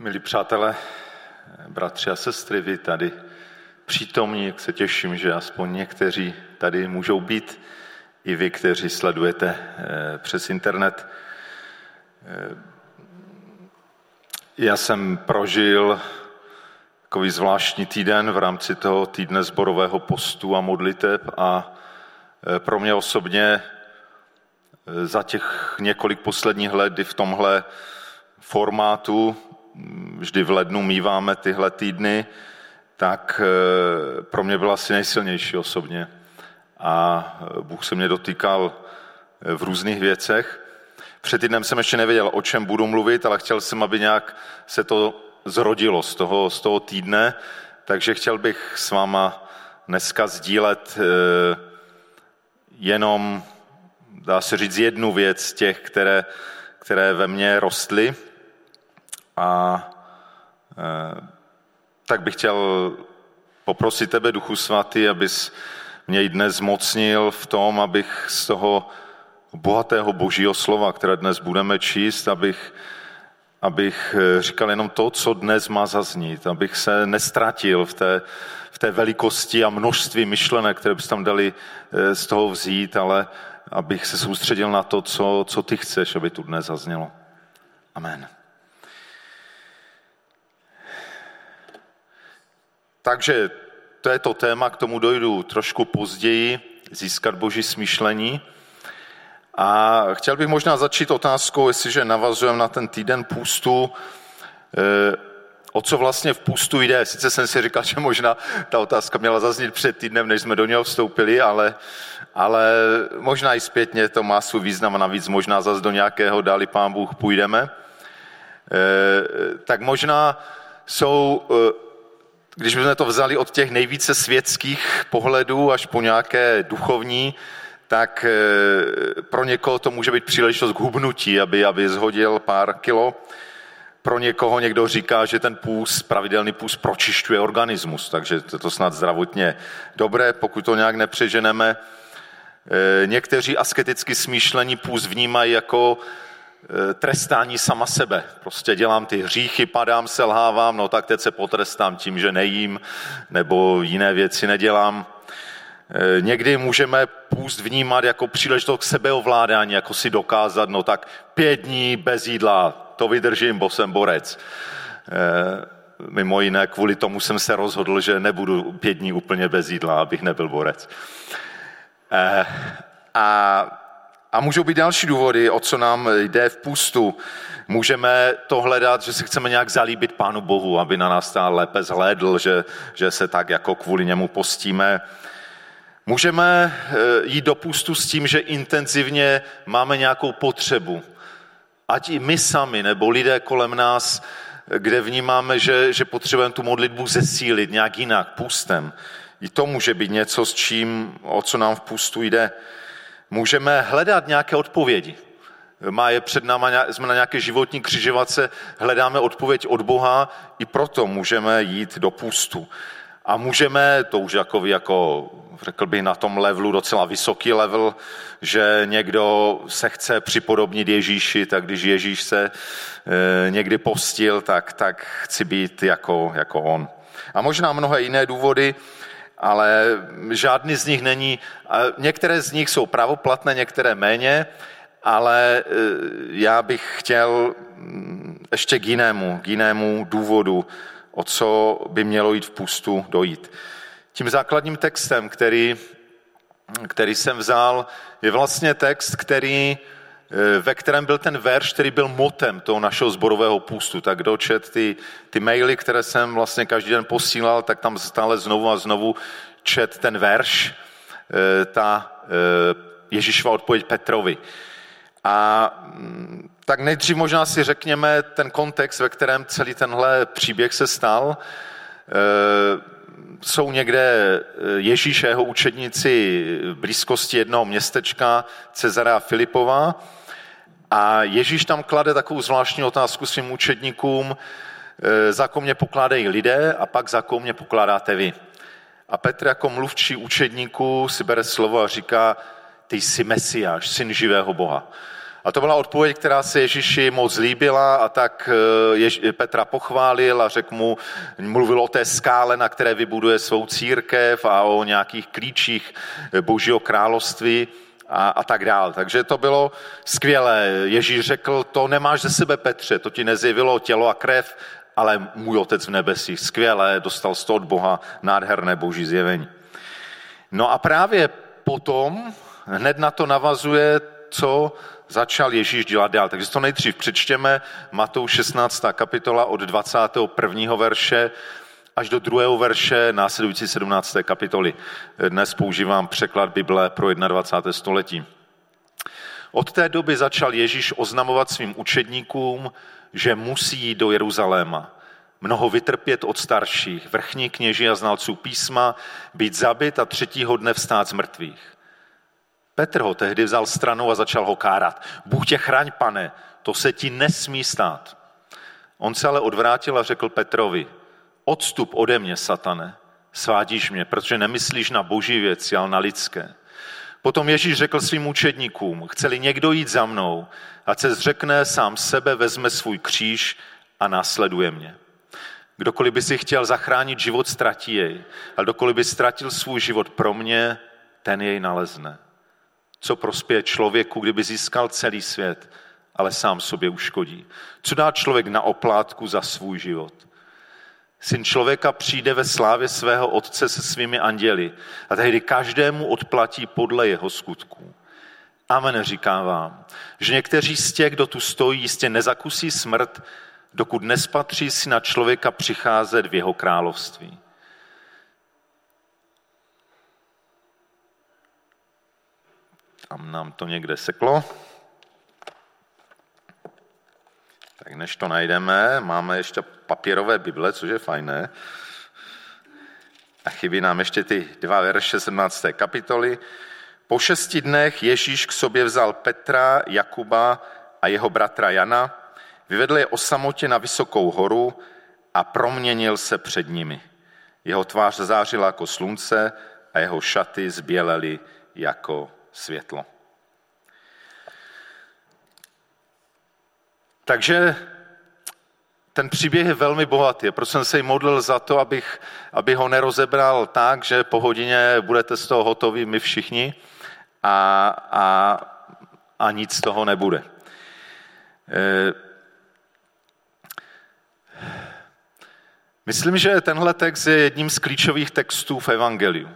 Milí přátelé, bratři a sestry, vy tady přítomní, jak se těším, že aspoň někteří tady můžou být, i vy, kteří sledujete eh, přes internet. Eh, já jsem prožil takový zvláštní týden v rámci toho týdne zborového postu a modliteb a eh, pro mě osobně za těch několik posledních let, kdy v tomhle formátu vždy v lednu míváme tyhle týdny, tak eh, pro mě byla asi nejsilnější osobně. A eh, Bůh se mě dotýkal eh, v různých věcech. Před týdnem jsem ještě nevěděl, o čem budu mluvit, ale chtěl jsem, aby nějak se to zrodilo z toho, z toho týdne, takže chtěl bych s váma dneska sdílet jenom, dá se říct, jednu věc těch, které, které ve mně rostly a e, tak bych chtěl poprosit tebe, Duchu Svatý, abys mě dnes zmocnil v tom, abych z toho bohatého božího slova, které dnes budeme číst, abych, abych e, říkal jenom to, co dnes má zaznít, abych se nestratil v té, v té velikosti a množství myšlenek, které bys tam dali e, z toho vzít, ale abych se soustředil na to, co, co ty chceš, aby tu dnes zaznělo. Amen. Takže to je to téma, k tomu dojdu trošku později, získat boží smýšlení. A chtěl bych možná začít otázkou, jestliže navazujeme na ten týden půstu, eh, o co vlastně v půstu jde. Sice jsem si říkal, že možná ta otázka měla zaznít před týdnem, než jsme do něho vstoupili, ale, ale možná i zpětně to má svůj význam a navíc možná zase do nějakého dali pán Bůh půjdeme. Eh, tak možná jsou eh, když bychom to vzali od těch nejvíce světských pohledů až po nějaké duchovní, tak eh, pro někoho to může být příležitost k hubnutí, aby, aby zhodil pár kilo. Pro někoho někdo říká, že ten půst, pravidelný půst pročišťuje organismus, takže to je to snad zdravotně dobré, pokud to nějak nepřeženeme. Eh, někteří asketicky smýšlení půst vnímají jako trestání sama sebe. Prostě dělám ty hříchy, padám, selhávám, no tak teď se potrestám tím, že nejím, nebo jiné věci nedělám. Eh, někdy můžeme půst vnímat jako příležitost k sebeovládání, jako si dokázat, no tak pět dní bez jídla, to vydržím, bo jsem borec. Eh, mimo jiné, kvůli tomu jsem se rozhodl, že nebudu pět dní úplně bez jídla, abych nebyl borec. A a můžou být další důvody, o co nám jde v pustu. Můžeme to hledat, že se chceme nějak zalíbit Pánu Bohu, aby na nás stále lépe zhlédl, že, že se tak jako kvůli němu postíme. Můžeme eh, jít do pustu s tím, že intenzivně máme nějakou potřebu. Ať i my sami, nebo lidé kolem nás, kde vnímáme, že, že potřebujeme tu modlitbu zesílit nějak jinak, pustem. I to může být něco, s čím, o co nám v pustu jde můžeme hledat nějaké odpovědi. Má je před náma, jsme na nějaké životní křižovatce, hledáme odpověď od Boha, i proto můžeme jít do pustu. A můžeme, to už jako, jako řekl bych na tom levelu, docela vysoký level, že někdo se chce připodobnit Ježíši, tak když Ježíš se e, někdy postil, tak, tak chci být jako, jako on. A možná mnohé jiné důvody, ale žádný z nich není, některé z nich jsou pravoplatné, některé méně, ale e, já bych chtěl mm, ještě k jinému, k jinému důvodu, o co by mělo jít v pustu dojít. Tím základním textem, který, který jsem vzal, je vlastně text, který, ve kterém byl ten verš, který byl motem toho našeho zborového půstu. Tak kdo čet ty, ty maily, které jsem vlastně každý den posílal, tak tam stále znovu a znovu čet ten verš, e, ta Ježíšova odpověď Petrovi. A mm, tak nejdřív možná si řekněme ten kontext, ve kterém celý tenhle příběh se stal. Jsou někde Ježíš a jeho učedníci v blízkosti jednoho městečka Cezara Filipova a Ježíš tam klade takovou zvláštní otázku svým učedníkům, e, za koho mě pokládají lidé a pak za koho mě pokládáte vy. A Petr jako mluvčí učedníků si bere slovo a říká, ty jsi Mesiáš, syn živého Boha. A to byla odpověď, která se Ježíši moc líbila a tak eh, Jež, Petra pochválil a řekl mu, mluvil o té skále, na které vybuduje svou církev a o nějakých klíčích božího království a, a tak dál. Takže to bylo skvělé. Ježíš řekl, to nemáš ze sebe, Petře, to ti nezjevilo tělo a krev, ale můj otec v nebesích. Skvělé, dostal z toho od Boha nádherné boží zjevení. No a právě potom hned na to navazuje, co začal Ježíš dělat dál. Takže to nejdřív přečtěme Matouš 16. kapitola od 21. verše až do druhého verše následující 17. kapitoly. Dnes používám překlad Bible pro 21. století. Od té doby začal Ježíš oznamovat svým učedníkům, že musí jít do Jeruzaléma, mnoho vytrpět od starších, vrchní kněží a znalců písma, být zabit a třetího dne vstát z mrtvých. Petr ho tehdy vzal stranou a začal ho kárat. Bůh tě chraň, pane, to se ti nesmí stát. On se ale odvrátil a řekl Petrovi, odstup ode mě, satane, svádíš mě, protože nemyslíš na boží věci, ale na lidské. Potom Ježíš řekl svým učedníkům, chceli někdo jít za mnou, ať se zřekne sám sebe, vezme svůj kříž a následuje mě. Kdokoliv by si chtěl zachránit život, ztratí jej. A kdokoliv by ztratil svůj život pro mě, ten jej nalezne. Co prospěje člověku, kdyby získal celý svět, ale sám sobě uškodí? Co dá člověk na oplátku za svůj život? Syn člověka přijde ve slávě svého otce se svými anděli a tehdy každému odplatí podle jeho skutků. Amen, říkám vám, že někteří z těch, kdo tu stojí, jistě nezakusí smrt, dokud nespatří si na člověka přicházet v jeho království. Tam nám to někde seklo. Tak než to najdeme, máme ještě papírové Bible, což je fajné. A chybí nám ještě ty dva verše 17. kapitoly. Po šesti dnech Ježíš k sobě vzal Petra, Jakuba a jeho bratra Jana, vyvedl je o samotě na vysokou horu a proměnil se před nimi. Jeho tvář zářila jako slunce a jeho šaty zbělely jako světlo. Takže ten příběh je velmi bohatý. Proto jsem se jí modlil za to, abych, aby ho nerozebral tak, že po hodině budete z toho hotoví my všichni a, a, a nic z toho nebude. E, myslím, že tenhle text je jedním z klíčových textů v Evangeliu,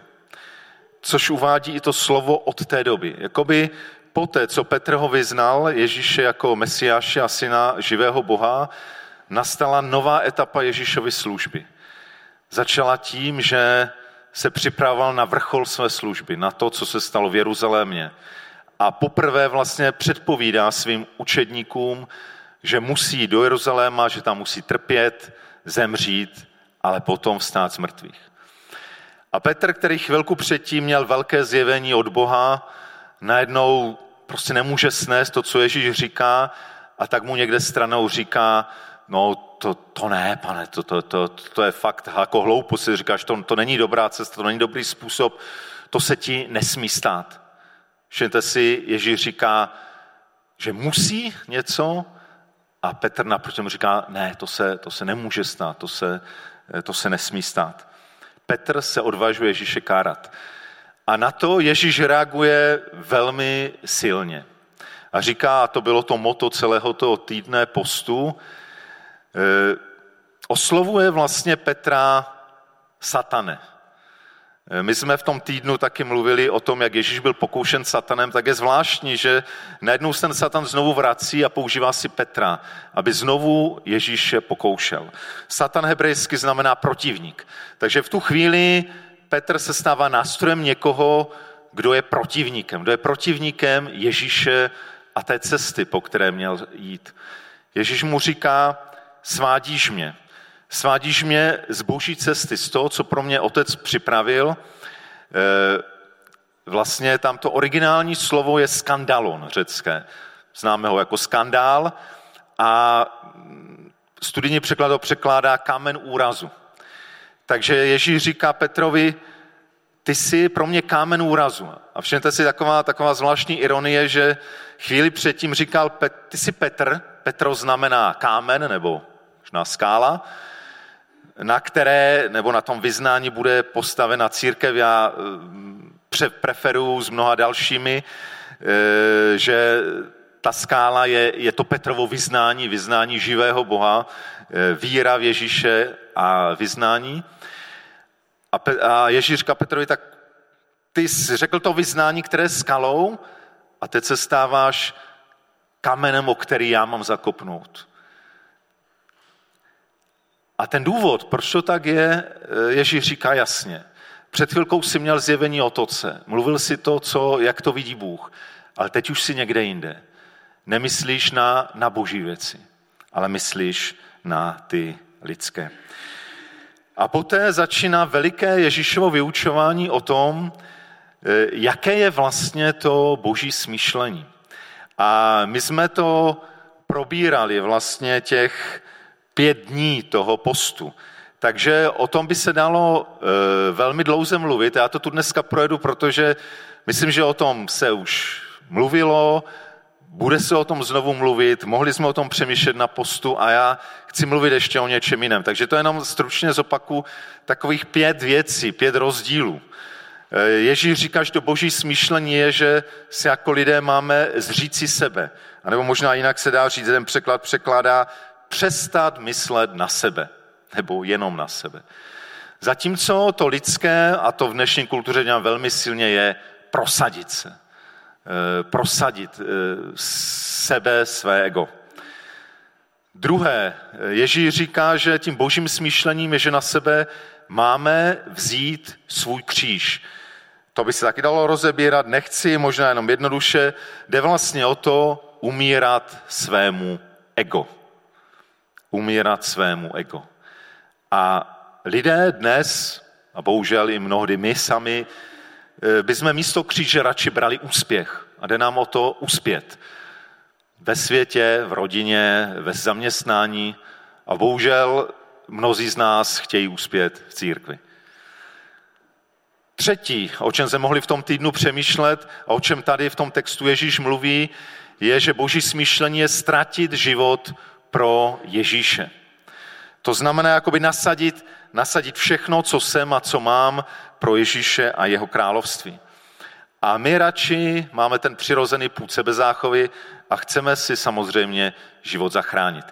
což uvádí i to slovo od té doby. Jakoby poté, co Petr ho vyznal, Ježíše jako mesiáše a syna živého Boha, nastala nová etapa Ježíšovy služby. Začala tím, že se připravoval na vrchol své služby, na to, co se stalo v Jeruzalémě. A poprvé vlastně předpovídá svým učedníkům, že musí do Jeruzaléma, že tam musí trpět, zemřít, ale potom vstát z mrtvých. A Petr, který chvilku předtím měl velké zjevení od Boha, najednou prostě nemůže snést to, co Ježíš říká, a tak mu někde stranou říká, no to, to ne, pane, to, to, to, to je fakt jako hloupost, si říkáš, to, to není dobrá cesta, to není dobrý způsob, to se ti nesmí stát. Všimněte si, Ježíš říká, že musí něco a Petr naproti mu říká, ne, to se, to se nemůže stát, to se, to se nesmí stát. Petr se odvažuje Ježíše kárat. A na to Ježíš reaguje velmi silně. A říká, a to bylo to moto celého toho týdne postu, Eh, oslovuje vlastně Petra satane. Eh, my jsme v tom týdnu taky mluvili o tom, jak Ježíš byl pokoušen satanem, tak je zvláštní, že najednou se ten satan znovu vrací a používá si Petra, aby znovu Ježíše pokoušel. Satan hebrejsky znamená protivník. Takže v tu chvíli Petr se stává nástrojem někoho, kdo je protivníkem. Kdo je protivníkem Ježíše a té cesty, po které měl jít. Ježíš mu říká, svádíš mě. Svádíš mě z boží cesty, z toho, co pro mě otec připravil. Eh, vlastně tam to originální slovo je skandalon řecké. Známe ho jako skandál a studijní překlad ho překládá kámen úrazu. Takže Ježíš říká Petrovi, ty jsi pro mě kámen úrazu. A všimněte si taková, taková zvláštní ironie, že chvíli předtím říkal, ty jsi Petr, Petro znamená kámen nebo možná skála, na které, nebo na tom vyznání bude postavena církev. Já eh, preferuju s mnoha dalšími, eh, že ta skála je, je to Petrovo vyznání, vyznání živého Boha, eh, víra v Ježíše a vyznání. A, Pe- a Ježíš říká Petrovi, tak ty jsi řekl to vyznání, které je skalou a teď se stáváš kamenem, o který já mám zakopnout. A ten důvod, proč to tak je, eh, Ježíš říká jasně. Před chvilkou si měl zjevení o toce. Mluvil si to, co, jak to vidí Bůh. Ale teď už si někde jinde. Nemyslíš na, na boží věci, ale myslíš na ty lidské. A poté začíná veliké Ježíšovo vyučování o tom, eh, jaké je vlastně to boží smýšlení. A my jsme to probírali vlastně těch pět dní toho postu. Takže o tom by se dalo e, velmi dlouze mluvit. Já to tu dneska projedu, protože myslím, že o tom se už mluvilo, bude se o tom znovu mluvit, mohli jsme o tom přemýšlet na postu a já chci mluvit ještě o něčem jiném. Takže to jenom stručně zopaku takových pět věcí, pět rozdílů. E, Ježíš říká, že to boží smýšlení je, že si jako lidé máme zříci sebe. A nebo možná jinak se dá říct, ten překlad překládá přestat myslet na sebe, nebo jenom na sebe. Zatímco to lidské, a to v dnešní kultuře dělám velmi silně, je prosadit se. E, prosadit e, sebe, své ego. Druhé, Ježíš říká, že tím božím smýšlením je, že na sebe máme vzít svůj kříž. To by se taky dalo rozebírat, nechci, možná jenom jednoduše. Jde vlastně o to umírat svému ego umírat svému ego. A lidé dnes, a bohužel i mnohdy my sami, eh, bychom místo kříže radši brali úspěch. A jde nám o to uspět. Ve světě, v rodině, ve zaměstnání. A bohužel mnozí z nás chtějí uspět v církvi. Třetí, o čem se mohli v tom týdnu přemýšlet a o čem tady v tom textu Ježíš mluví, je, že boží smýšlení je ztratit život pro Ježíše. To znamená jakoby nasadit, nasadit všechno, co jsem a co mám pro Ježíše a jeho království. A my radši máme ten přirozený půd sebezáchovy a chceme si samozřejmě život zachránit.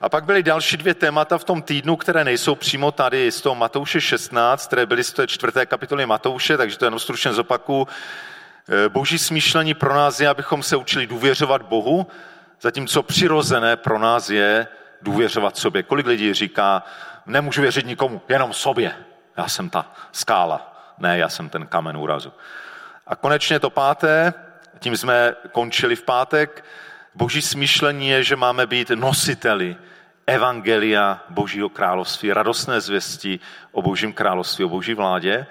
A pak byly další dvě témata v tom týdnu, které nejsou přímo tady z toho Matouše 16, které byly z té čtvrté kapitoly Matouše, takže to jenom stručně zopaku. E, boží smýšlení pro nás je, abychom se učili důvěřovat Bohu Zatímco přirozené pro nás je důvěřovat sobě. Kolik lidí říká, nemůžu věřit nikomu, jenom sobě. Já jsem ta skála, ne, já jsem ten kamen úrazu. A konečně to páté, tím jsme končili v pátek, boží smýšlení je, že máme být nositeli evangelia Božího království, radostné zvěsti o Božím království, o Boží vládě.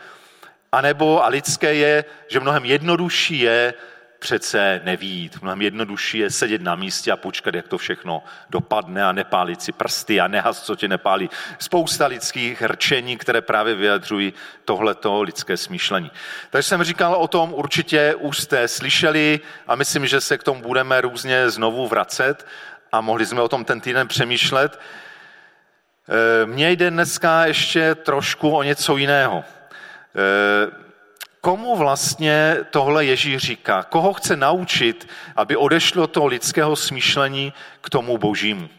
A nebo, a lidské je, že mnohem jednodušší je přece nevít. Mnohem jednodušší je sedět na místě a počkat, jak to všechno dopadne a nepálit si prsty a nehas, co tě nepálí. Spousta lidských rčení, které právě vyjadřují tohleto lidské smýšlení. Takže jsem říkal o tom, určitě už jste slyšeli a myslím, že se k tomu budeme různě znovu vracet a mohli jsme o tom ten týden přemýšlet. E, mně jde dneska ještě trošku o něco jiného. Komu vlastně tohle Ježíš říká? Koho chce naučit, aby odešlo to lidského smýšlení k tomu božímu?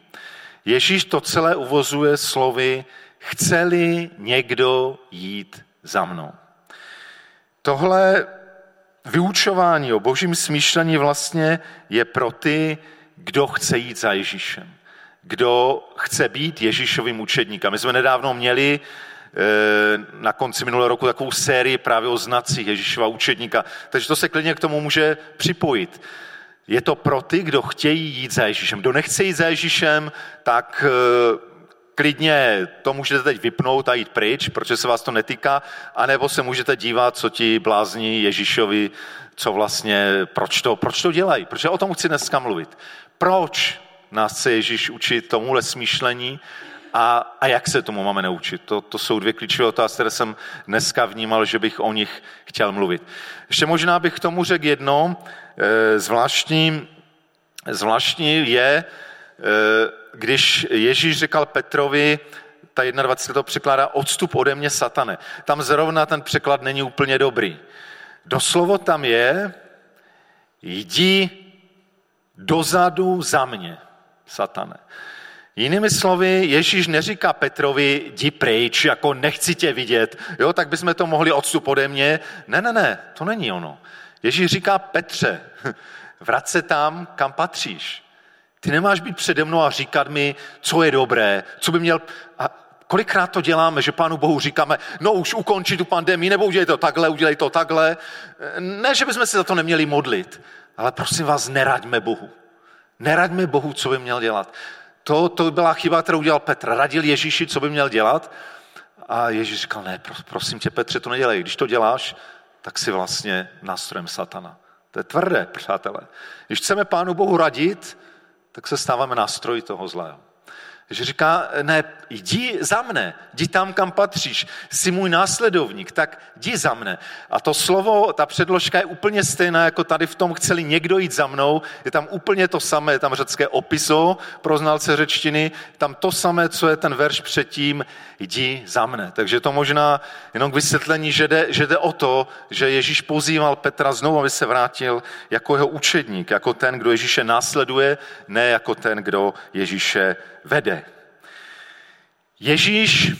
Ježíš to celé uvozuje slovy, chce-li někdo jít za mnou. Tohle vyučování o božím smýšlení vlastně je pro ty, kdo chce jít za Ježíšem. Kdo chce být Ježíšovým učedníkem. My jsme nedávno měli na konci minulého roku takovou sérii právě o znacích Ježíšova učedníka. Takže to se klidně k tomu může připojit. Je to pro ty, kdo chtějí jít za Ježíšem. Kdo nechce jít za Ježíšem, tak eh, klidně to můžete teď vypnout a jít pryč, protože se vás to netýká, anebo se můžete dívat, co ti blázní Ježíšovi, co vlastně, proč to, proč to dělají. Protože o tom chci dneska mluvit. Proč nás chce Ježíš učit tomuhle smýšlení A, a jak se tomu máme naučit? To, to jsou dvě klíčové otázky, které jsem dneska vnímal, že bych o nich chtěl mluvit. Ještě možná bych k tomu řekl jedno. E, zvláštní, zvláštní je, e, když Ježíš říkal Petrovi, ta 21 to překládá odstup ode mě satane. Tam zrovna ten překlad není úplně dobrý. Doslovo tam je, jdi dozadu za mě, satane. Jinými slovy, Ježíš neříká Petrovi, jdi pryč, jako nechci tě vidět, jo, tak bychom to mohli odstup ode mě. Ne, ne, ne, to není ono. Ježíš říká Petře, vrať se tam, kam patříš. Ty nemáš být přede mnou a říkat mi, co je dobré, co by měl... A kolikrát to děláme, že Pánu Bohu říkáme, no už ukončí tu pandemii, nebo udělej to takhle, udělej to takhle. Ne, že bychom se za to neměli modlit, ale prosím vás, neraďme Bohu. Neraďme Bohu, co by měl dělat. To, to byla chyba, kterou udělal Petr. Radil Ježíši, co by měl dělat. A Ježíš říkal, ne, prosím tě, Petře, to nedělej. Když to děláš, tak si vlastně nástrojem satana. To je tvrdé, přátelé. Když chceme Pánu Bohu radit, tak se stáváme nástroj toho zlého že říká, ne, jdi za mne, jdi tam, kam patříš, jsi můj následovník, tak jdi za mne. A to slovo, ta předložka je úplně stejná, jako tady v tom chceli někdo jít za mnou, je tam úplně to samé, je tam řecké opiso pro znalce řečtiny, tam to samé, co je ten verš předtím, jdi za mne. Takže to možná jenom k vysvětlení, že jde, že jde o to, že Ježíš pozýval Petra znovu, aby se vrátil jako jeho učedník, jako ten, kdo Ježíše následuje, ne jako ten, kdo Ježíše vede. Ježíš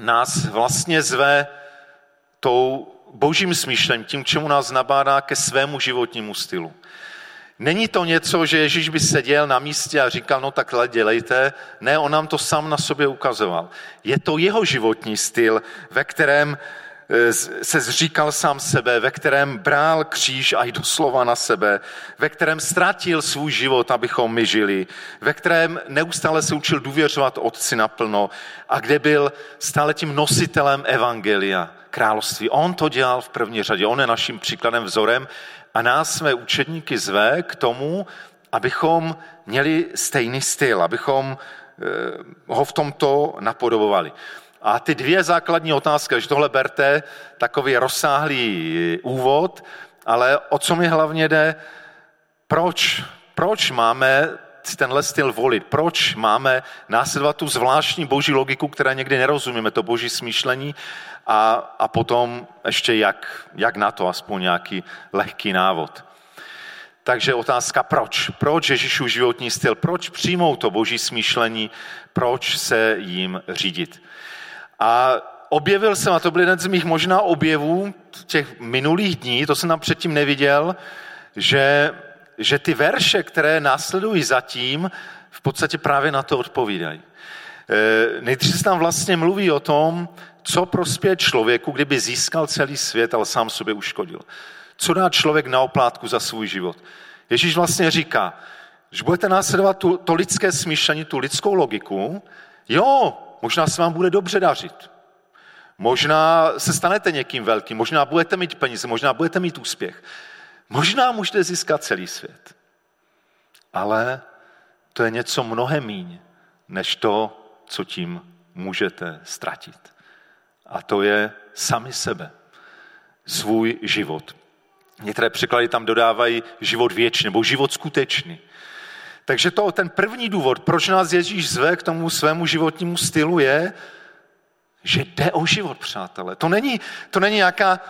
nás vlastně zve tou božím smýšlením, tím, čemu nás nabádá ke svému životnímu stylu. Není to něco, že Ježíš by seděl na místě a říkal, no takhle dělejte. Ne, on nám to sám na sobě ukazoval. Je to jeho životní styl, ve kterém se zříkal sám sebe, ve kterém brál kříž a i doslova na sebe, ve kterém ztratil svůj život, abychom my žili, ve kterém neustále se učil důvěřovat Otci naplno a kde byl stále tím nositelem Evangelia, království. On to dělal v první řadě, on je naším příkladem, vzorem a nás své učedníky zve k tomu, abychom měli stejný styl, abychom eh, ho v tomto napodobovali. A ty dvě základní otázky, že tohle berte, takový rozsáhlý úvod, ale o co mi hlavně jde, proč, proč máme tenhle styl volit, proč máme následovat tu zvláštní boží logiku, které někdy nerozumíme, to boží smýšlení a, a potom ještě jak, jak na to, aspoň nějaký lehký návod. Takže otázka proč? Proč Ježíšův životní styl? Proč přijmout to boží smýšlení? Proč se jim řídit? A objevil jsem, a to byl jeden z mých možná objevů těch minulých dní, to jsem tam předtím neviděl, že, že ty verše, které následují zatím, v podstatě právě na to odpovídají. E, nejdřív se tam vlastně mluví o tom, co prospěje člověku, kdyby získal celý svět, ale sám sobě uškodil. Co dá člověk na oplátku za svůj život? Ježíš vlastně říká, že budete následovat tu, to lidské smýšlení, tu lidskou logiku, jo, Možná se vám bude dobře dařit. Možná se stanete někým velkým, možná budete mít peníze, možná budete mít úspěch. Možná můžete získat celý svět. Ale to je něco mnohem míň, než to, co tím můžete ztratit. A to je sami sebe, svůj život. Některé překlady tam dodávají život věčný nebo život skutečný. Takže to, ten první důvod, proč nás Ježíš zve k tomu svému životnímu stylu je, že jde o život, přátelé. To není, to není nějaká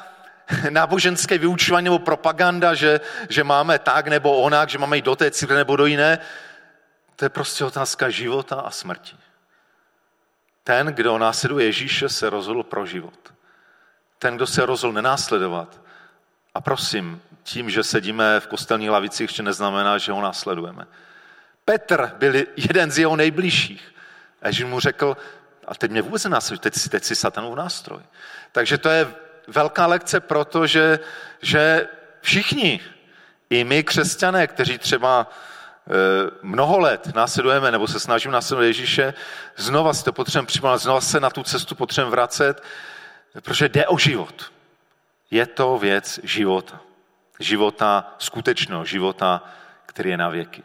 náboženské vyučování nebo propaganda, že, že máme tak nebo onak, že máme jít do té církve nebo do jiné. To je prostě otázka života a smrti. Ten, kdo následuje Ježíše, se rozhodl pro život. Ten, kdo se rozhodl nenásledovat. A prosím, tím, že sedíme v kostelní lavici, ještě neznamená, že ho následujeme. Petr byl jeden z jeho nejbližších. A Ježíš mu řekl, a teď mě vůbec nenásleduje, teď, si, teď si satanův nástroj. Takže to je velká lekce, protože že všichni, i my křesťané, kteří třeba e, mnoho let následujeme nebo se snažíme následovat Ježíše, znova si to potřebujeme připomínat, znova se na tu cestu potřebujeme vracet, protože jde o život. Je to věc života. Života skutečného, života, který je na věky.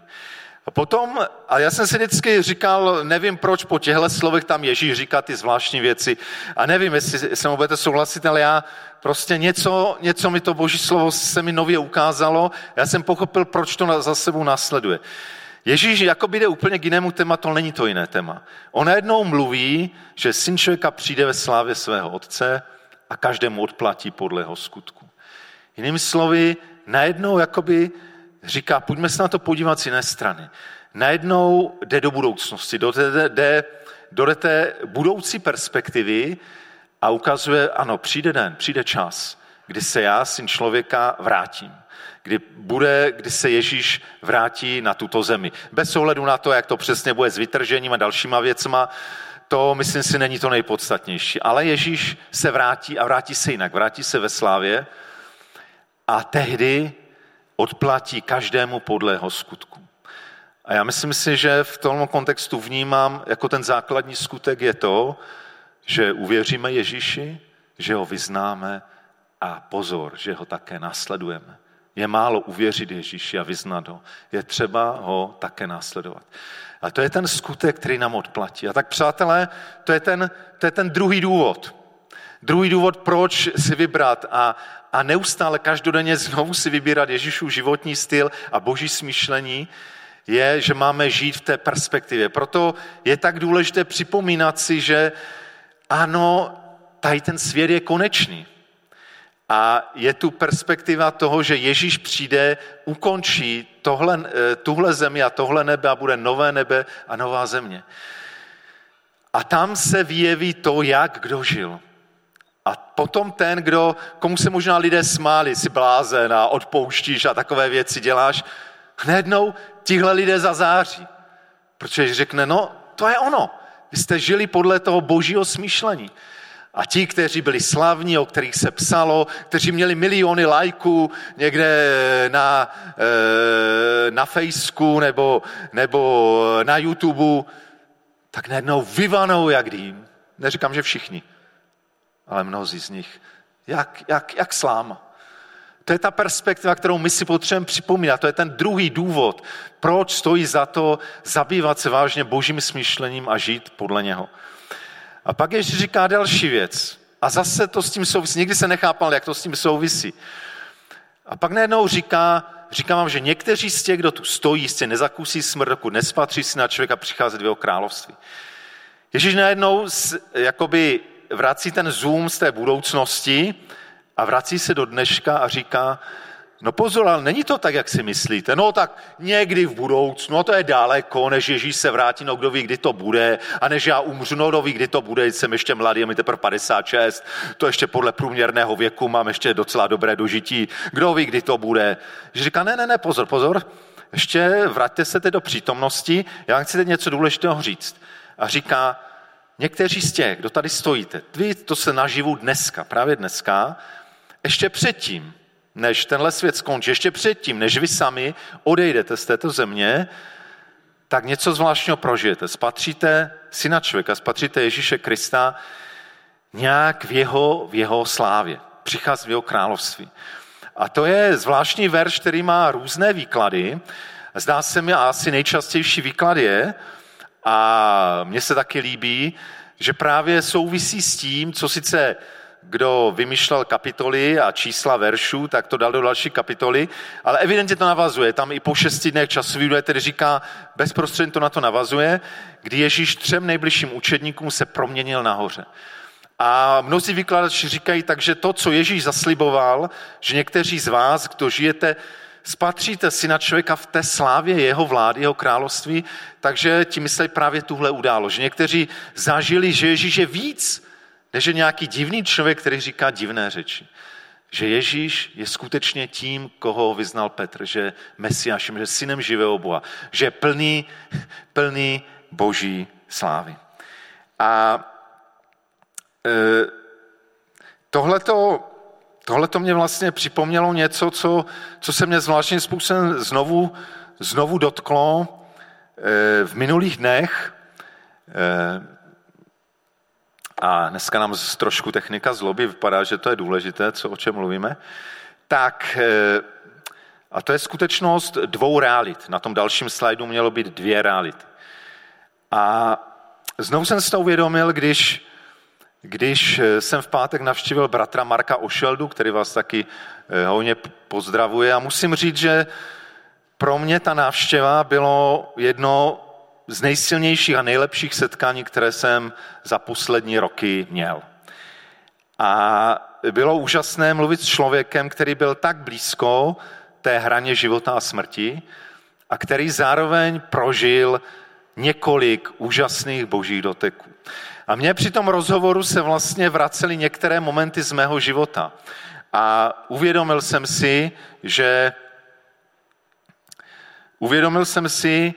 A potom, a já jsem si vždycky říkal, nevím proč po těchto slovech tam Ježíš říká ty zvláštní věci. A nevím, jestli se mu budete souhlasit, ale já prostě něco, něco mi to boží slovo se mi nově ukázalo. Já jsem pochopil, proč to za sebou následuje. Ježíš jakoby jde úplně k jinému tématu, není to jiné téma. On najednou mluví, že syn člověka přijde ve slávě svého otce a každému odplatí podle jeho skutku. Jinými slovy, najednou jakoby říká, pojďme se na to podívat z jiné strany. Najednou jde do budoucnosti, do té, jde, do té budoucí perspektivy a ukazuje, ano, přijde den, přijde čas, kdy se já, syn člověka, vrátím. Kdy, bude, kdy se Ježíš vrátí na tuto zemi. Bez ohledu na to, jak to přesně bude s vytržením a dalšíma věcma, to myslím si není to nejpodstatnější. Ale Ježíš se vrátí a vrátí se jinak. Vrátí se ve slávě a tehdy odplatí každému podle jeho skutku. A já myslím si, že v tom kontextu vnímám, jako ten základní skutek je to, že uvěříme Ježíši, že ho vyznáme a pozor, že ho také následujeme. Je málo uvěřit Ježíši a vyznat ho. Je třeba ho také následovat. A to je ten skutek, který nám odplatí. A tak přátelé, to je ten, to je ten druhý důvod. Druhý důvod, proč si vybrat a, a neustále každodenně znovu si vybírat Ježíšův životní styl a boží smýšlení, je, že máme žít v té perspektivě. Proto je tak důležité připomínat si, že ano, tady ten svět je konečný. A je tu perspektiva toho, že Ježíš přijde, ukončí tohle, eh, tuhle zemi a tohle nebe a bude nové nebe a nová země. A tam se vyjeví to, jak kdo žil. A potom ten, kdo, komu se možná lidé smáli, si blázen a odpouštíš a takové věci děláš, hnednou tihle lidé zazáří. Protože řekne, no to je ono. Vy jste žili podle toho božího smýšlení. A ti, kteří byli slavní, o kterých se psalo, kteří měli miliony lajků někde na, eh, na Facebooku nebo, nebo na YouTube, tak najednou vyvanou jak dým. Neříkám, že všichni, ale mnozí z nich. Jak, jak, jak sláma. To je ta perspektiva, kterou my si potřebujeme připomínat. To je ten druhý důvod, proč stojí za to zabývat se vážně božím smýšlením a žít podle něho. A pak ještě říká další věc. A zase to s tím souvisí. Nikdy se nechápal, jak to s tím souvisí. A pak najednou říká, říkám vám, že někteří z těch, kdo tu stojí, jistě nezakusí smrt, dokud nespatří si na člověka přicházet v jeho království. Ježíš najednou jakoby vrací ten zoom z té budoucnosti a vrací se do dneška a říká, No pozor, ale není to tak, jak si myslíte. No tak někdy v budoucnu, no to je daleko, než Ježíš se vrátí, no kdo ví, kdy to bude, a než já umřu, no kdo ví, kdy to bude, jsem ještě mladý, mi teprve 56, to ještě podle průměrného věku mám ještě docela dobré dožití, kdo ví, kdy to bude. Že říká, ne, ne, ne, pozor, pozor, ještě vraťte se teď do přítomnosti, já vám chci teď něco důležitého říct. A říká, někteří z těch, kdo tady stojíte, vy to se naživu dneska, právě dneska, ještě předtím, než tenhle svět skončí, ještě předtím, než vy sami odejdete z této země, tak něco zvláštního prožijete. Spatříte syna člověka, spatříte Ježíše Krista nějak v jeho, v jeho slávě. Přichází v jeho království. A to je zvláštní verš, který má různé výklady. Zdá se mi, asi nejčastější výklad je, a mně se taky líbí, že právě souvisí s tím, co sice kdo vymýšlel kapitoly a čísla veršů, tak to dal do další kapitoly, ale evidentně to navazuje. Tam i po šesti dnech časový údaj tedy říká, bezprostředně to na to navazuje, kdy Ježíš třem nejbližším učedníkům se proměnil nahoře. A mnozí vykladači říkají takže to, co Ježíš zasliboval, že někteří z vás, kdo žijete, spatříte si na člověka v té slávě jeho vlády, jeho království, takže ti myslí právě tuhle událo, že někteří zažili, že Ježíš je víc, než je nějaký divný člověk, který říká divné řeči. Že Ježíš je skutečně tím, koho vyznal Petr, že Mesiášem, že synem živého Boha, že je plný, plný boží slávy. A e, tohleto, tohleto mě vlastně připomnělo něco, co, co se mě zvláštním způsobem znovu, znovu dotklo e, v minulých dnech. E, a dneska nám z trošku technika zloby vypadá, že to je důležité, co, o čem mluvíme, tak eh, A to je skutečnost dvou realit. Na tom dalším slajdu mělo být dvě reality. A znovu jsem si to uvědomil, když, když jsem v pátek navštívil bratra Marka Ošeldu, který vás taky eh, hodně pozdravuje. A musím říct, že pro mě ta návštěva bylo jedno z nejsilnějších a nejlepších setkání, které jsem za poslední roky měl. A bylo úžasné mluvit s člověkem, který byl tak blízko té hraně života a smrti a který zároveň prožil několik úžasných božích doteků. A mně při tom rozhovoru se vlastně vracely některé momenty z mého života. A uvědomil jsem si, že uvědomil jsem si,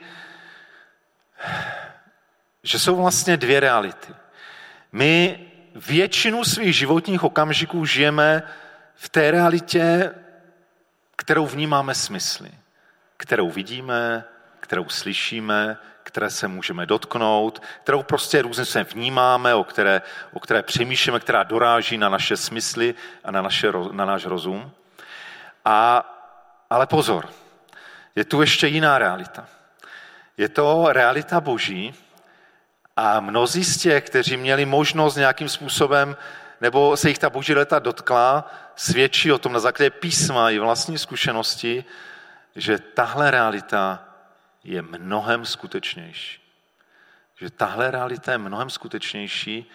že jsou vlastně dvě reality. My většinu svých životních okamžiků žijeme v té realitě, kterou vnímáme smysly, kterou vidíme, kterou slyšíme, které se můžeme dotknout, kterou prostě různě se vnímáme, o které, o které přemýšlíme, která doráží na naše smysly a na, naše, na náš rozum. A, ale pozor, je tu ještě jiná realita. Je to realita boží a mnozí z těch, kteří měli možnost nějakým způsobem, nebo se jich ta boží leta dotkla, svědčí o tom na základě písma i vlastní zkušenosti, že tahle realita je mnohem skutečnější. Že tahle realita je mnohem skutečnější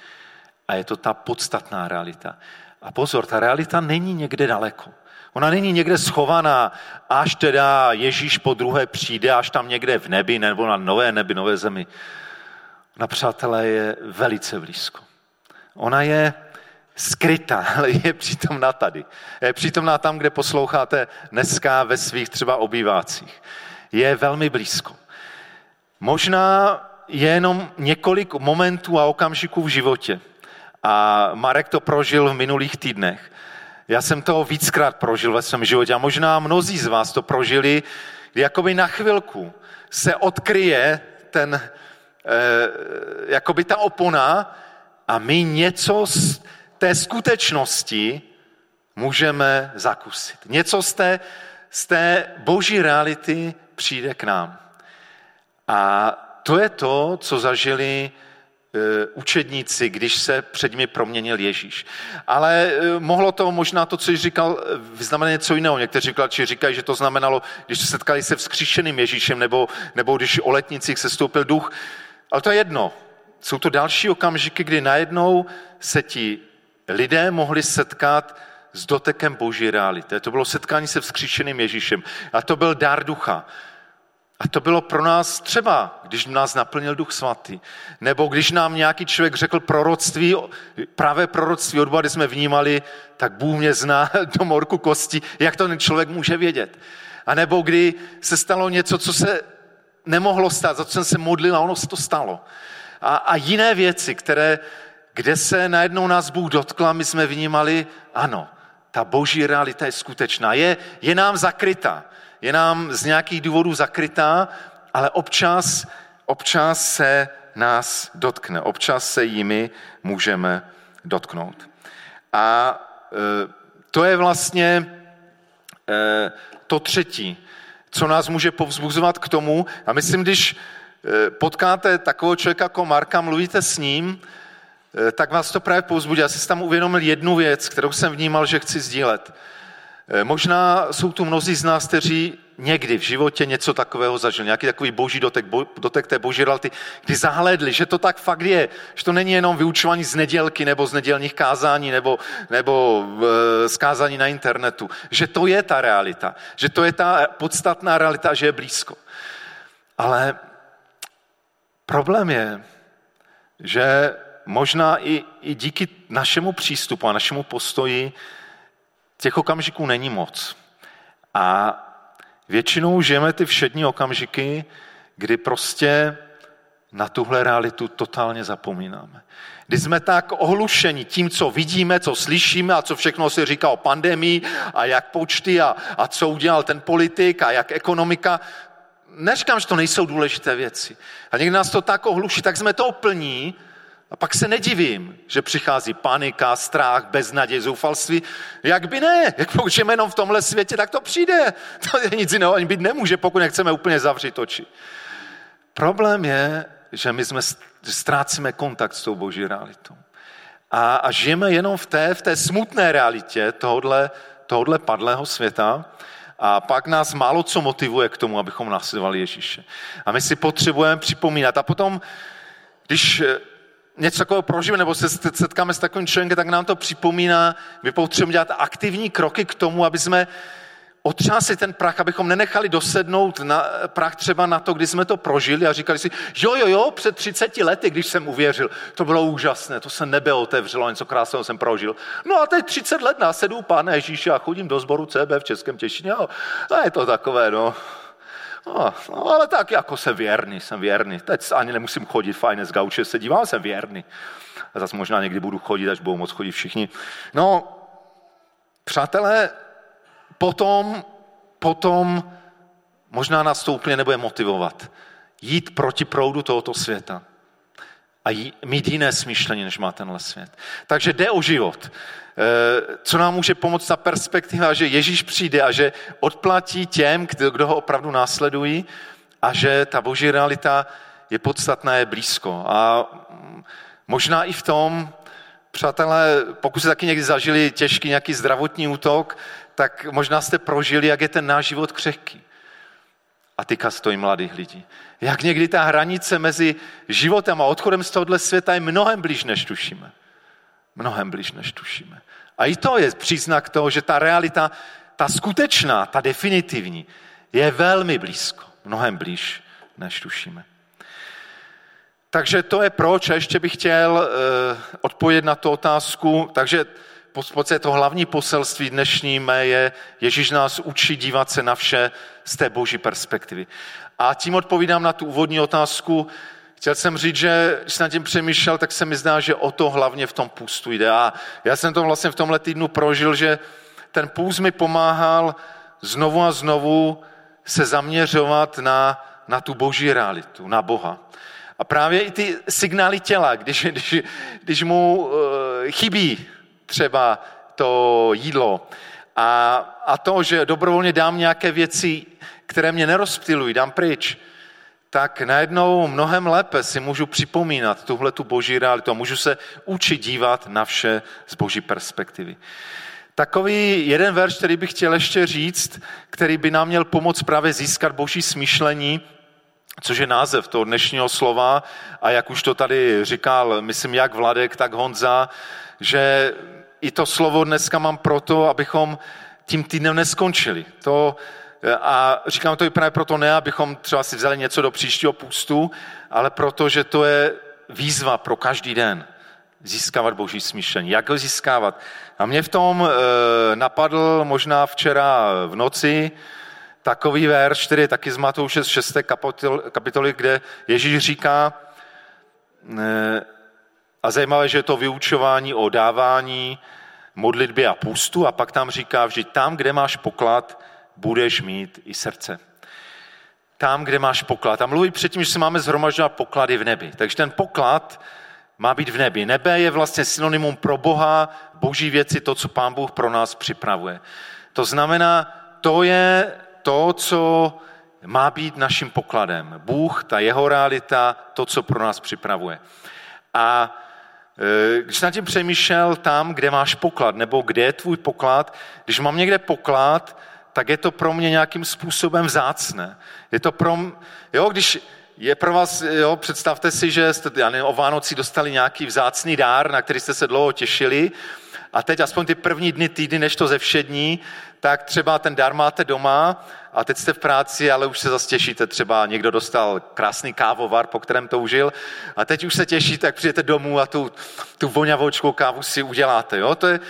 a je to ta podstatná realita. A pozor, ta realita není někde daleko. Ona není někde schovaná, až teda Ježíš po druhé přijde, až tam někde v nebi nebo na nové nebi, nové zemi. Ona, přátelé, je velice blízko. Ona je skrytá, ale je přítomná tady. Je přítomná tam, kde posloucháte dneska ve svých třeba obývácích. Je velmi blízko. Možná je jenom několik momentů a okamžiků v životě. A Marek to prožil v minulých týdnech. Já jsem to víckrát prožil ve svém životě a možná mnozí z vás to prožili, kdy jakoby na chvilku se odkryje ten, eh, jakoby ta opona a my něco z té skutečnosti můžeme zakusit. Něco z té, z té boží reality přijde k nám. A to je to, co zažili Eh, učedníci, když se před nimi proměnil Ježíš. Ale eh, mohlo to možná to, co říkal, vyznamenat něco jiného. Někteří či říkají, že to znamenalo, když se setkali se vzkříšeným Ježíšem, nebo, nebo když o letnicích se stoupil duch. Ale to je jedno. Jsou to další okamžiky, kdy najednou se ti lidé mohli setkat s dotekem boží reality. To bylo setkání se vzkříšeným Ježíšem. A to byl dár ducha. A to bylo pro nás třeba, když nás naplnil Duch Svatý. Nebo když nám nějaký člověk řekl proroctví, právě proroctví od jsme vnímali, tak Bůh mě zná do morku kosti, jak to ten člověk může vědět. A nebo kdy se stalo něco, co se nemohlo stát, za co jsem se modlil a ono se to stalo. A, a jiné věci, které, kde se najednou nás Bůh dotkl a my jsme vnímali, ano, ta boží realita je skutečná, je, je nám zakrytá je nám z nějakých důvodů zakrytá, ale občas, občas se nás dotkne, občas se jimi můžeme dotknout. A e, to je vlastně e, to třetí, co nás může povzbuzovat k tomu. A myslím, když e, potkáte takového člověka jako Marka, mluvíte s ním, tak vás to právě povzbudí. Já si tam uvědomil jednu věc, kterou jsem vnímal, že chci sdílet. Eh, možná jsou tu mnozí z nás, kteří někdy v životě něco takového zažili, nějaký takový boží dotek, bo, dotek té boží reality, kdy zahledli, že to tak fakt je, že to není jenom vyučování z nedělky nebo z nedělních kázání nebo, nebo e, z kázání na internetu, že to je ta realita, že to je ta podstatná realita, že je blízko. Ale problém je, že možná i, i díky našemu přístupu a našemu postoji těch okamžiků není moc. A většinou žijeme ty všední okamžiky, kdy prostě na tuhle realitu totálně zapomínáme. Kdy jsme tak ohlušeni tím, co vidíme, co slyšíme a co všechno se říká o pandemii a jak počty a, a co udělal ten politik a jak ekonomika. Neříkám, že to nejsou důležité věci. A někdy nás to tak ohluší, tak jsme to plní A pak se nedivím, že přichází panika, strach, beznaděj, zoufalství. Jak by ne? Jak pokud žijeme jenom v tomhle světě, tak to přijde. To je nic jiného ani být nemůže, pokud nechceme úplně zavřít oči. Problém je, že my jsme, že ztrácíme kontakt s tou boží realitou. A, a žijeme jenom v té, v té smutné realitě tohodle, tohodle padlého světa, a pak nás málo co motivuje k tomu, abychom následovali Ježíše. A my si potřebujeme připomínat. A potom, když něco takového prožijeme, nebo se setkáme s takovým člověkem, tak nám to připomíná, my potřebujeme dělat aktivní kroky k tomu, aby jsme otřásli ten prach, abychom nenechali dosednout na prach třeba na to, kdy jsme to prožili a říkali si, jo, jo, jo, před 30 lety, když jsem uvěřil, to bylo úžasné, to se nebe otevřelo, něco krásného jsem prožil. No a teď 30 let následuju Pána Ježíše a chodím do sboru CB v Českém Těšině a je to takové, no, No, no, ale tak jako jsem věrný, jsem věrný. Teď ani nemusím chodit fajně z gauče, se dívám, jsem věrný. A zase možná někdy budu chodit, až budou moc chodit všichni. No, přátelé, potom, potom možná nás to úplně nebude motivovat. Jít proti proudu tohoto světa a mít jiné smýšlení, než má tenhle svět. Takže jde o život. Eh, co nám může pomoct ta perspektiva, že Ježíš přijde a že odplatí těm, kdo ho opravdu následují a že ta boží realita je podstatná, je blízko. A mm, možná i v tom, přátelé, pokud jste taky někdy zažili těžký nějaký zdravotní útok, tak možná jste prožili, jak je ten náš život křehký. A týká stojí mladých lidí. Jak někdy ta hranice mezi životem a odchodem z tohohle světa je mnohem blíž, než tušíme. Mnohem blíž, než tušíme. A i to je příznak toho, že ta realita, ta skutečná, ta definitivní, je velmi blízko. Mnohem blíž, než tušíme. Takže to je proč. A ještě bych chtěl uh, odpovědět na tu otázku. Takže podstatě to hlavní poselství dnešní mé je, Ježíš nás učí dívat se na vše z té boží perspektivy. A tím odpovídám na tu úvodní otázku. Chtěl jsem říct, že když jsem nad tím přemýšlel, tak se mi zdá, že o to hlavně v tom půstu jde. A já jsem to vlastně v tomhle týdnu prožil, že ten půst mi pomáhal znovu a znovu se zaměřovat na, na tu boží realitu, na Boha. A právě i ty signály těla, když, když, když mu uh, chybí třeba to jídlo a, a to, že dobrovolně dám nějaké věci, které mě nerozptilují, dám pryč, tak najednou mnohem lépe si můžu připomínat tuhle tu boží realitu a můžu se učit dívat na vše z boží perspektivy. Takový jeden verš, který bych chtěl ještě říct, který by nám měl pomoct právě získat boží smýšlení, což je název toho dnešního slova a jak už to tady říkal, myslím jak Vladek, tak Honza, že i to slovo dneska mám proto, abychom tím týdnem neskončili. To, a říkám to i právě proto ne, abychom třeba si vzali něco do příštího půstu, ale proto, že to je výzva pro každý den. Získávat boží smýšlení. Jak ho získávat? A mě v tom e, napadl možná včera v noci takový verš, který je taky z Matouše z 6. kapitoly, kde Ježíš říká, e, a zajímavé, že je to vyučování o dávání, modlitbě a půstu a pak tam říká, že tam, kde máš poklad, budeš mít i srdce. Tam, kde máš poklad. A mluví předtím, že se máme zhromažďovat poklady v nebi. Takže ten poklad má být v nebi. Nebe je vlastně synonymum pro Boha, boží věci, to, co pán Bůh pro nás připravuje. To znamená, to je to, co má být naším pokladem. Bůh, ta jeho realita, to, co pro nás připravuje. A když na tím přemýšlel tam, kde máš poklad, nebo kde je tvůj poklad, když mám někde poklad, tak je to pro mě nějakým způsobem vzácné. Je to pro mě, jo, když je pro vás, jo, představte si, že jste já nevím, o Vánoci dostali nějaký vzácný dár, na který jste se dlouho těšili a teď aspoň ty první dny, týdny, než to ze všední, tak třeba ten dar máte doma a teď jste v práci, ale už se zase těšíte, třeba někdo dostal krásný kávovar, po kterém toužil a teď už se těšíte, tak přijete domů a tu, tu voňavoučkou kávu si uděláte. Jo? To je,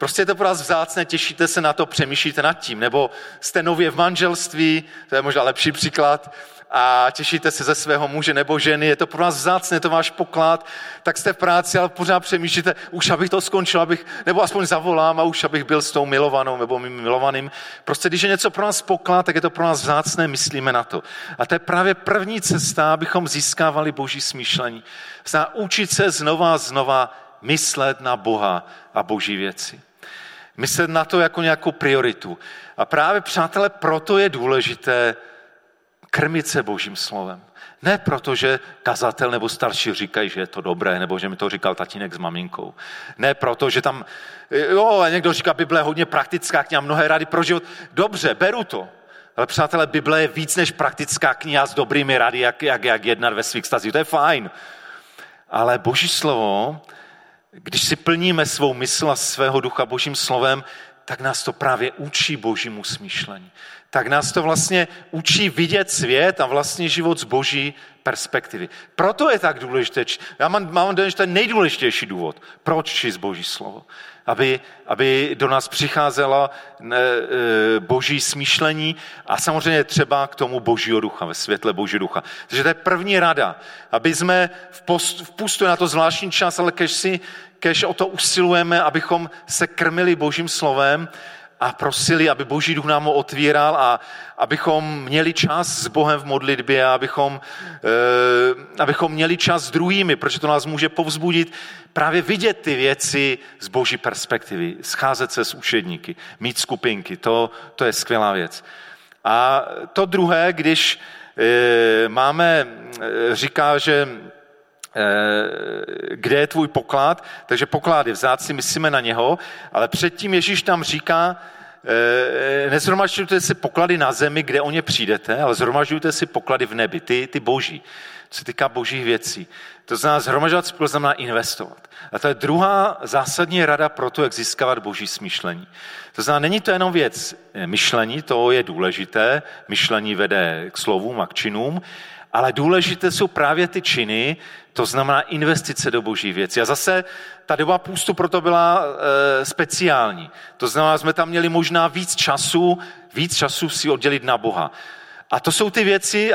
Prostě je to pro vás vzácné, těšíte se na to, přemýšlíte nad tím. Nebo jste nově v manželství, to je možná lepší příklad, a těšíte se ze svého muže nebo ženy, je to pro vás vzácné, je to váš poklad, tak jste v práci, ale pořád přemýšlíte, už abych to skončil, abych, nebo aspoň zavolám a už abych byl s tou milovanou nebo mým milovaným. Prostě když je něco pro nás poklad, tak je to pro nás vzácné, myslíme na to. A to je právě první cesta, abychom získávali boží smýšlení. Zná učit se znova a znova myslet na Boha a boží věci. Myslet na to jako nějakou prioritu. A právě, přátelé, proto je důležité krmit se božím slovem. Ne proto, že kazatel nebo starší říkají, že je to dobré, nebo že mi to říkal tatínek s maminkou. Ne proto, že tam, jo, někdo říká, Bible je hodně praktická kniha, mnohé rady pro život. Dobře, beru to. Ale přátelé, Bible je víc než praktická kniha s dobrými rady, jak, jak, jak jednat ve svých stazích. To je fajn. Ale boží slovo, když si plníme svou mysl a svého ducha božím slovem, tak nás to právě učí božímu smýšlení tak nás to vlastně učí vidět svět a vlastně život z boží perspektivy. Proto je tak důležité. Já mám, mám dojem, že to je nejdůležitější důvod, proč číst boží slovo. Aby, aby do nás přicházela e, boží smýšlení a samozřejmě třeba k tomu božího ducha, ve světle božího ducha. Takže to je první rada, aby jsme v, post, v pustu na to zvláštní čas, ale kež si kež o to usilujeme, abychom se krmili božím slovem, a prosili, aby Boží duch nám ho otvíral a abychom měli čas s Bohem v modlitbě, abychom, e, abychom měli čas s druhými, protože to nás může povzbudit právě vidět ty věci z Boží perspektivy, scházet se s učedníky, mít skupinky, to, to je skvělá věc. A to druhé, když e, máme, e, říká, že kde je tvůj poklad, takže poklad je vzácný, myslíme na něho, ale předtím Ježíš tam říká, nezhromažďujte si poklady na zemi, kde o ně přijdete, ale zhromažďujte si poklady v nebi, ty, ty boží, co se týká božích věcí. To znamená, zhromažďovat si znamená investovat. A to je druhá zásadní rada pro to, jak získávat boží smýšlení. To znamená, není to jenom věc myšlení, to je důležité, myšlení vede k slovům a k činům, ale důležité jsou právě ty činy, to znamená investice do boží věci. A zase ta doba půstu proto byla e, speciální. To znamená, jsme tam měli možná víc času, víc času si oddělit na Boha. A to jsou ty věci,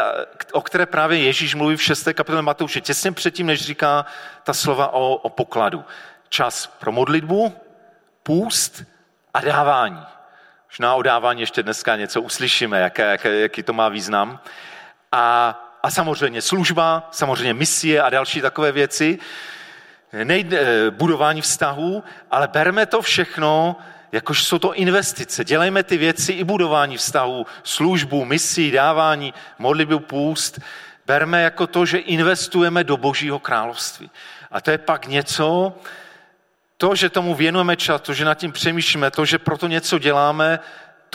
o které právě Ježíš mluví v 6. kapitole Matouše, těsně předtím, než říká ta slova o, o pokladu. Čas pro modlitbu, půst a dávání. Možná o dávání ještě dneska něco uslyšíme, jaké, jaké, jaký to má význam. A a samozřejmě služba, samozřejmě misie a další takové věci, nejde, eh, budování vztahů, ale berme to všechno, jakož jsou to investice. Dělejme ty věci i budování vztahů, službu, misi, dávání, modlitbu, půst. Berme jako to, že investujeme do božího království. A to je pak něco, to, že tomu věnujeme čas, to, že nad tím přemýšlíme, to, že proto něco děláme,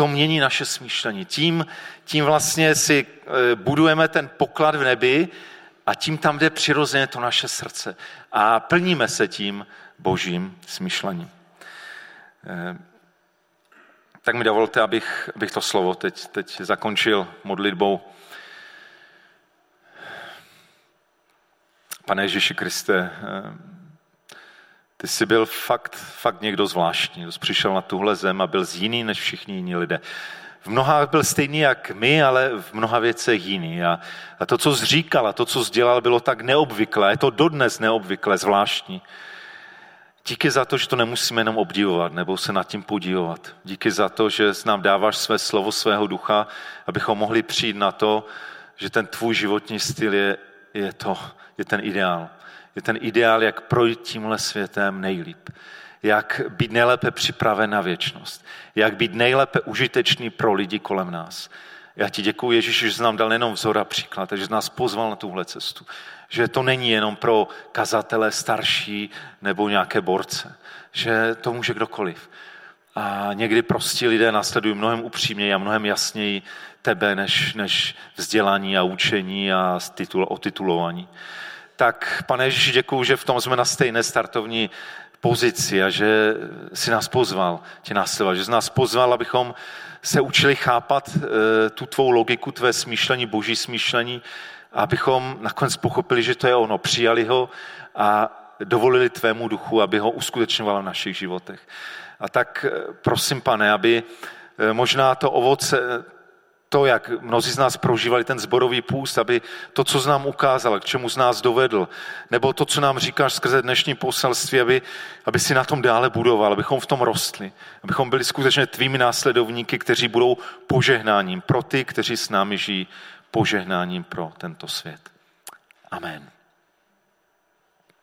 to mění naše smýšlení. Tím, tím vlastně si e, budujeme ten poklad v nebi a tím tam jde přirozeně to naše srdce. A plníme se tím božím smýšlením. E, tak mi dovolte, abych, abych to slovo teď, teď zakončil modlitbou. Pane Ježíši Kriste, e, ty jsi byl fakt, fakt někdo zvláštní. Jsi přišel na tuhle zem a byl z jiný než všichni jiní lidé. V mnoha byl stejný jak my, ale v mnoha věcech jiný. A, a to, co jsi říkal a to, co jsi bylo tak neobvyklé. Je to dodnes neobvyklé, zvláštní. Díky za to, že to nemusíme jenom obdivovat nebo se nad tím podívat. Díky za to, že nám dáváš své slovo svého ducha, abychom mohli přijít na to, že ten tvůj životní styl je, je, to, je ten ideál je ten ideál, jak projít tímhle světem nejlíp. Jak být nejlépe připraven na věčnost. Jak být nejlépe užitečný pro lidi kolem nás. Já ti děkuji, Ježíši, že jsi nám dal nejenom vzor a příklad, že jsi nás pozval na tuhle cestu. Že to není jenom pro kazatele starší nebo nějaké borce. Že to může kdokoliv. A někdy prostě lidé následují mnohem upřímněji a mnohem jasněji tebe, než, než vzdělání a učení a titul, otitulování tak pane Ježíši, děkuju, že v tom jsme na stejné startovní pozici a že si nás pozval tě následovat, že jsi nás pozval, abychom se učili chápat eh, tu tvou logiku, tvé smýšlení, boží smýšlení, abychom nakonec pochopili, že to je ono, přijali ho a, dovolili tvému duchu, aby ho uskutečňoval v našich životech. A tak eh, prosím, pane, aby eh, možná to ovoce, to, jak mnozí z nás prožívali ten zborový půst, aby to, co z nám ukázal, k čemu z nás dovedl, nebo to, co nám říkáš skrze dnešní poselství, aby, aby si na tom dále budoval, abychom v tom rostli, abychom byli skutečně tvými následovníky, kteří budou požehnáním pro ty, kteří s námi žijí, požehnáním pro tento svět. Amen.